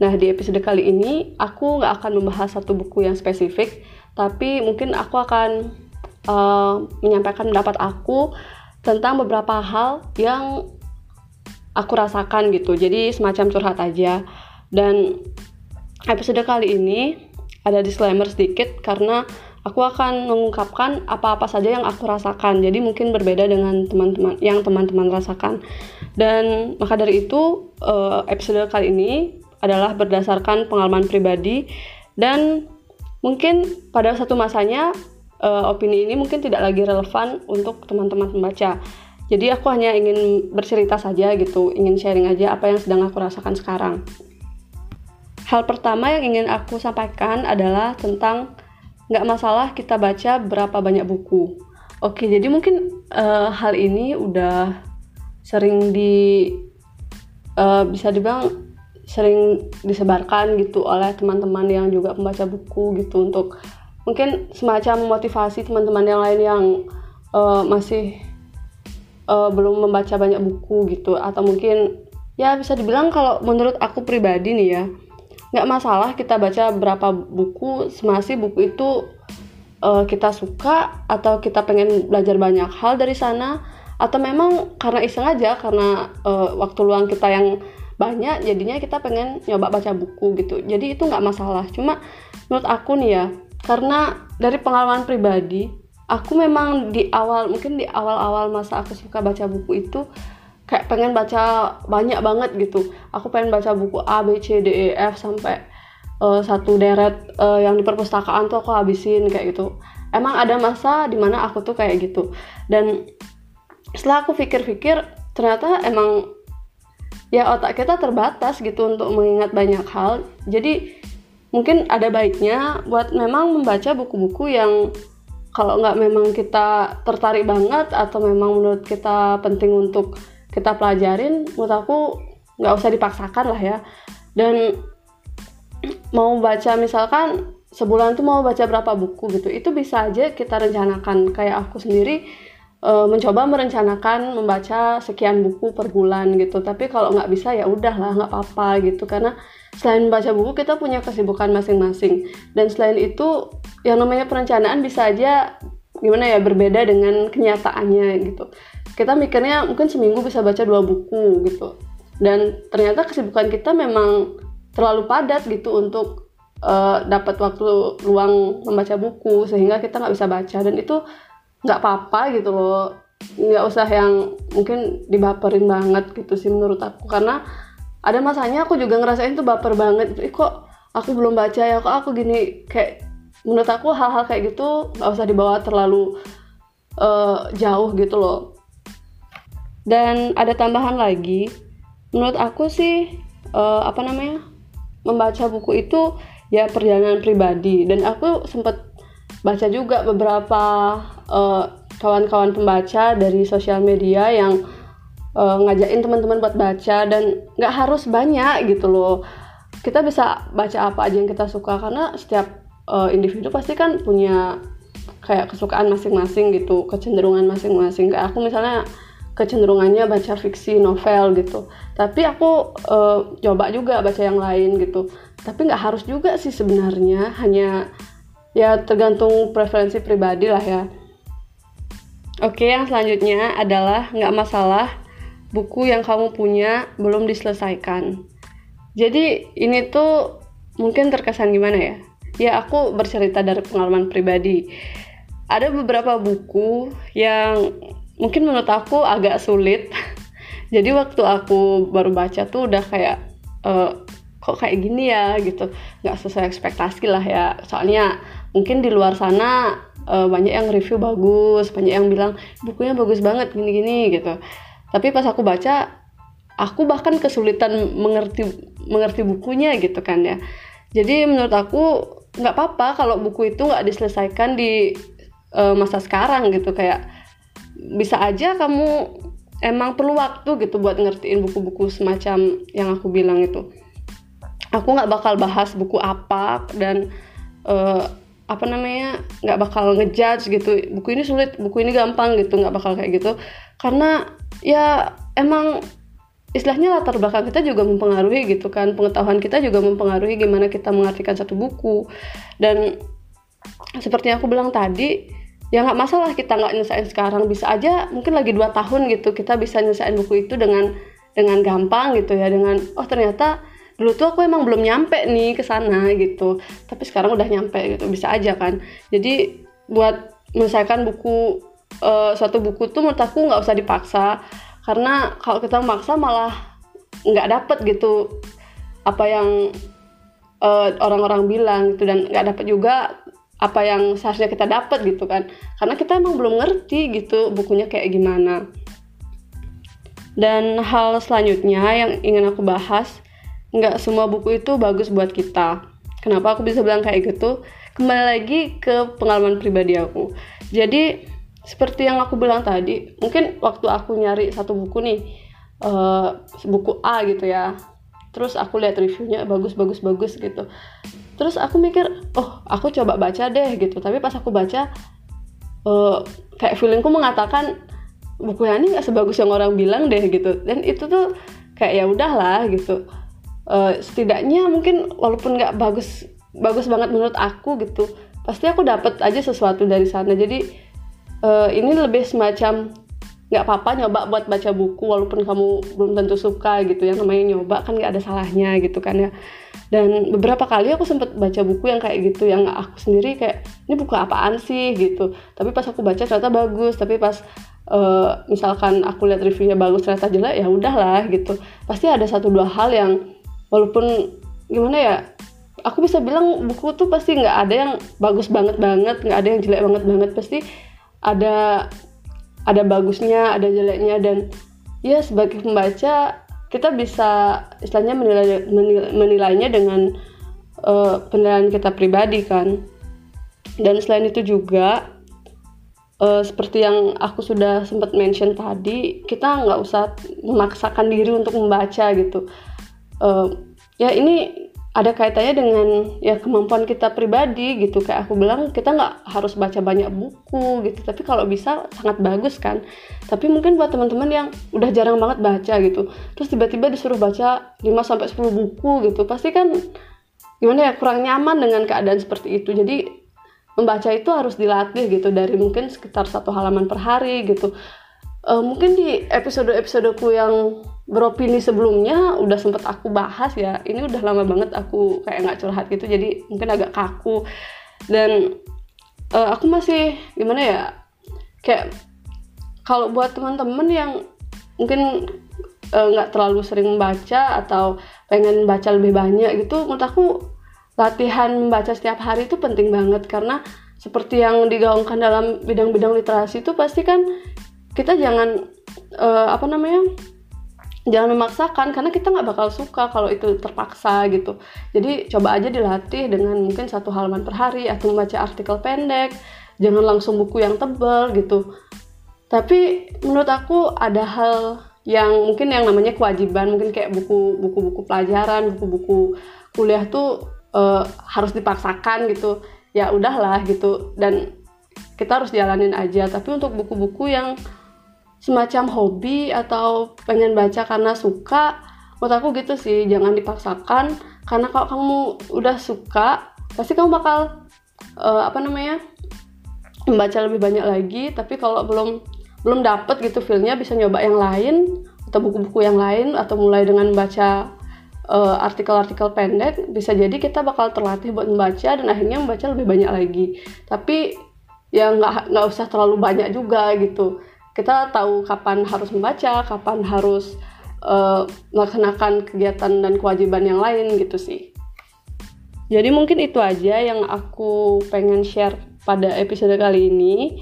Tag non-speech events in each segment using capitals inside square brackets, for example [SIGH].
Nah, di episode kali ini, aku nggak akan membahas satu buku yang spesifik, tapi mungkin aku akan uh, menyampaikan pendapat aku tentang beberapa hal yang aku rasakan gitu. Jadi semacam curhat aja. Dan episode kali ini ada disclaimer sedikit karena aku akan mengungkapkan apa-apa saja yang aku rasakan. Jadi mungkin berbeda dengan teman-teman yang teman-teman rasakan. Dan maka dari itu eh, episode kali ini adalah berdasarkan pengalaman pribadi dan mungkin pada satu masanya eh, opini ini mungkin tidak lagi relevan untuk teman-teman pembaca. Jadi aku hanya ingin bercerita saja gitu, ingin sharing aja apa yang sedang aku rasakan sekarang. Hal pertama yang ingin aku sampaikan adalah tentang nggak masalah kita baca berapa banyak buku. Oke, jadi mungkin uh, hal ini udah sering di uh, bisa dibilang sering disebarkan gitu oleh teman-teman yang juga pembaca buku gitu untuk mungkin semacam memotivasi teman-teman yang lain yang uh, masih uh, belum membaca banyak buku gitu. Atau mungkin ya bisa dibilang kalau menurut aku pribadi nih ya nggak masalah kita baca berapa buku semasi buku itu uh, kita suka atau kita pengen belajar banyak hal dari sana. Atau memang karena iseng aja karena uh, waktu luang kita yang banyak jadinya kita pengen nyoba baca buku gitu. Jadi itu nggak masalah. Cuma menurut aku nih ya karena dari pengalaman pribadi aku memang di awal mungkin di awal-awal masa aku suka baca buku itu kayak pengen baca banyak banget gitu. Aku pengen baca buku A B C D E F sampai uh, satu deret uh, yang di perpustakaan tuh aku habisin kayak gitu. Emang ada masa di mana aku tuh kayak gitu. Dan setelah aku pikir-pikir ternyata emang ya otak kita terbatas gitu untuk mengingat banyak hal. Jadi mungkin ada baiknya buat memang membaca buku-buku yang kalau nggak memang kita tertarik banget atau memang menurut kita penting untuk kita pelajarin menurut aku nggak usah dipaksakan lah ya. Dan mau baca misalkan sebulan tuh mau baca berapa buku gitu itu bisa aja kita rencanakan. Kayak aku sendiri e, mencoba merencanakan membaca sekian buku per bulan gitu. Tapi kalau nggak bisa ya udah lah nggak apa-apa gitu. Karena selain baca buku kita punya kesibukan masing-masing. Dan selain itu yang namanya perencanaan bisa aja gimana ya berbeda dengan kenyataannya gitu. Kita mikirnya mungkin seminggu bisa baca dua buku gitu. Dan ternyata kesibukan kita memang terlalu padat gitu untuk uh, dapat waktu luang membaca buku sehingga kita nggak bisa baca. Dan itu nggak apa-apa gitu loh. Nggak usah yang mungkin dibaperin banget gitu sih menurut aku. Karena ada masanya aku juga ngerasain tuh baper banget. Ih, kok aku belum baca ya? Kok aku gini? Kayak menurut aku hal-hal kayak gitu nggak usah dibawa terlalu uh, jauh gitu loh. Dan ada tambahan lagi. Menurut aku sih uh, apa namanya membaca buku itu ya perjalanan pribadi. Dan aku sempat baca juga beberapa eh, kawan-kawan pembaca dari sosial media yang uh, ngajakin teman-teman buat baca dan nggak harus banyak gitu loh. Kita bisa baca apa aja yang kita suka karena setiap uh, individu pasti kan punya kayak kesukaan masing-masing gitu kecenderungan masing-masing. Kayak aku misalnya kecenderungannya baca fiksi novel gitu. Tapi aku uh, coba juga baca yang lain gitu. Tapi nggak harus juga sih sebenarnya. Hanya ya tergantung preferensi pribadi lah ya oke yang selanjutnya adalah nggak masalah buku yang kamu punya belum diselesaikan. Jadi ini tuh mungkin terkesan gimana ya? Ya aku bercerita dari pengalaman pribadi. Ada beberapa buku yang mungkin menurut aku agak sulit. [LAUGHS] Jadi waktu aku baru baca tuh udah kayak uh, kok kayak gini ya gitu. Nggak sesuai ekspektasi lah ya. Soalnya mungkin di luar sana uh, banyak yang review bagus banyak yang bilang bukunya bagus banget gini-gini gitu. Tapi pas aku baca aku bahkan kesulitan mengerti mengerti bukunya gitu kan ya. Jadi menurut aku nggak apa-apa kalau buku itu nggak diselesaikan di uh, masa sekarang gitu. Kayak bisa aja kamu emang perlu waktu gitu buat ngertiin buku-buku semacam yang aku bilang itu. Aku nggak bakal bahas buku apa dan uh, apa namanya nggak bakal ngejudge gitu. Buku ini sulit buku ini gampang gitu nggak bakal kayak gitu. Karena ya emang istilahnya latar belakang kita juga mempengaruhi gitu kan. Pengetahuan kita juga mempengaruhi gimana kita mengartikan satu buku. Dan seperti yang aku bilang tadi ya nggak masalah kita nggak nyelesain sekarang. Bisa aja mungkin lagi dua tahun gitu kita bisa nyelesain buku itu dengan dengan gampang gitu ya. Dengan oh ternyata dulu tuh aku emang belum nyampe nih ke sana gitu. Tapi sekarang udah nyampe gitu bisa aja kan. Jadi buat menyelesaikan buku uh, suatu buku tuh menurut aku nggak usah dipaksa. Karena kalau kita memaksa malah nggak dapet gitu apa yang uh, orang-orang bilang gitu. Dan nggak dapet juga apa yang seharusnya kita dapat gitu kan. Karena kita emang belum ngerti gitu bukunya kayak gimana. Dan hal selanjutnya yang ingin aku bahas nggak semua buku itu bagus buat kita. Kenapa aku bisa bilang kayak gitu? Kembali lagi ke pengalaman pribadi aku. Jadi seperti yang aku bilang tadi mungkin waktu aku nyari satu buku nih uh, buku A gitu ya. Terus aku lihat reviewnya bagus bagus bagus gitu. Terus aku mikir oh aku coba baca deh gitu. Tapi pas aku baca uh, kayak feelingku mengatakan buku ini nggak sebagus yang orang bilang deh gitu. Dan itu tuh kayak ya udahlah gitu uh, setidaknya mungkin walaupun nggak bagus bagus banget menurut aku gitu pasti aku dapat aja sesuatu dari sana. Jadi uh, ini lebih semacam nggak apa-apa nyoba buat baca buku walaupun kamu belum tentu suka gitu yang namanya nyoba kan nggak ada salahnya gitu kan ya. Dan beberapa kali aku sempet baca buku yang kayak gitu yang aku sendiri kayak ini buku apaan sih? gitu. Tapi pas aku baca ternyata bagus tapi pas uh, misalkan aku lihat reviewnya bagus ternyata jelek ya udahlah gitu. Pasti ada satu dua hal yang walaupun gimana ya aku bisa bilang buku tuh pasti nggak ada yang bagus banget banget nggak ada yang jelek banget banget. Pasti ada ada bagusnya ada jeleknya dan ya sebagai pembaca kita bisa istilahnya menilai, menilai menilainya dengan uh, penilaian kita pribadi kan. Dan selain itu juga uh, seperti yang aku sudah sempat mention tadi kita nggak usah memaksakan diri untuk membaca gitu uh, ya ini ada kaitannya dengan ya kemampuan kita pribadi gitu. Kayak aku bilang kita nggak harus baca banyak buku gitu. Tapi kalau bisa sangat bagus kan. Tapi mungkin buat teman-teman yang udah jarang banget baca gitu terus tiba-tiba disuruh baca 5 sampai 10 buku gitu pasti kan gimana ya kurang nyaman dengan keadaan seperti itu. Jadi membaca itu harus dilatih gitu dari mungkin sekitar satu halaman per hari gitu. Uh, mungkin di episode-episodeku yang beropini sebelumnya udah sempet aku bahas ya ini udah lama banget aku kayak nggak curhat gitu jadi mungkin agak kaku. Dan uh, aku masih gimana ya kayak kalau buat teman-teman yang mungkin eh, nggak uh, terlalu sering membaca atau pengen baca lebih banyak gitu menurut aku latihan membaca setiap hari itu penting banget. Karena seperti yang digaungkan dalam bidang-bidang literasi itu pasti kan kita jangan uh, apa namanya jangan memaksakan karena kita nggak bakal suka kalau itu terpaksa gitu. Jadi coba aja dilatih dengan mungkin satu halaman per hari atau membaca artikel pendek. Jangan langsung buku yang tebal gitu. Tapi menurut aku ada hal yang mungkin yang namanya kewajiban. Mungkin kayak buku buku-buku pelajaran buku-buku kuliah tuh uh, harus dipaksakan gitu. Ya udahlah gitu. Dan kita harus jalanin aja. Tapi untuk buku-buku yang semacam hobi atau pengen baca karena suka menurut aku gitu sih jangan dipaksakan. Karena kalau kamu udah suka pasti kamu bakal uh, apa namanya membaca lebih banyak lagi. Tapi kalau belum belum dapet gitu feelnya bisa nyoba yang lain atau buku-buku yang lain atau mulai dengan baca uh, artikel-artikel pendek bisa jadi kita bakal terlatih buat membaca dan akhirnya membaca lebih banyak lagi. Tapi ya nggak nggak usah terlalu banyak juga gitu kita tahu kapan harus membaca, kapan harus uh, melaksanakan kegiatan dan kewajiban yang lain gitu sih. Jadi mungkin itu aja yang aku pengen share pada episode kali ini.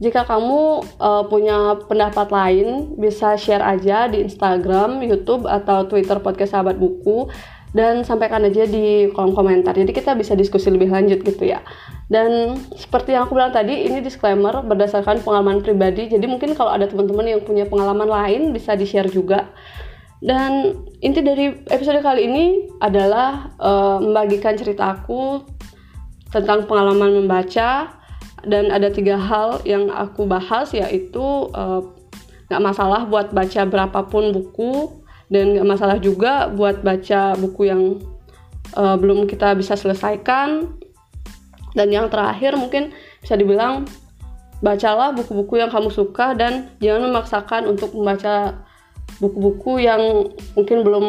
Jika kamu uh, punya pendapat lain, bisa share aja di Instagram, YouTube, atau Twitter podcast Sahabat Buku. Dan sampaikan aja di kolom komentar. Jadi kita bisa diskusi lebih lanjut gitu ya. Dan seperti yang aku bilang tadi, ini disclaimer berdasarkan pengalaman pribadi. Jadi mungkin kalau ada teman-teman yang punya pengalaman lain bisa di-share juga. Dan inti dari episode kali ini adalah uh, membagikan cerita aku tentang pengalaman membaca dan ada tiga hal yang aku bahas yaitu uh, nggak masalah buat baca berapapun buku dan nggak masalah juga buat baca buku yang uh, belum kita bisa selesaikan dan yang terakhir mungkin bisa dibilang bacalah buku-buku yang kamu suka dan jangan memaksakan untuk membaca buku-buku yang mungkin belum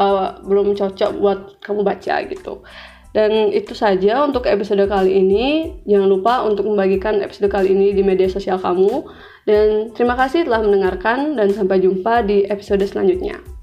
uh, belum cocok buat kamu baca gitu. Dan itu saja untuk episode kali ini. Jangan lupa untuk membagikan episode kali ini di media sosial kamu. Dan terima kasih telah mendengarkan dan sampai jumpa di episode selanjutnya.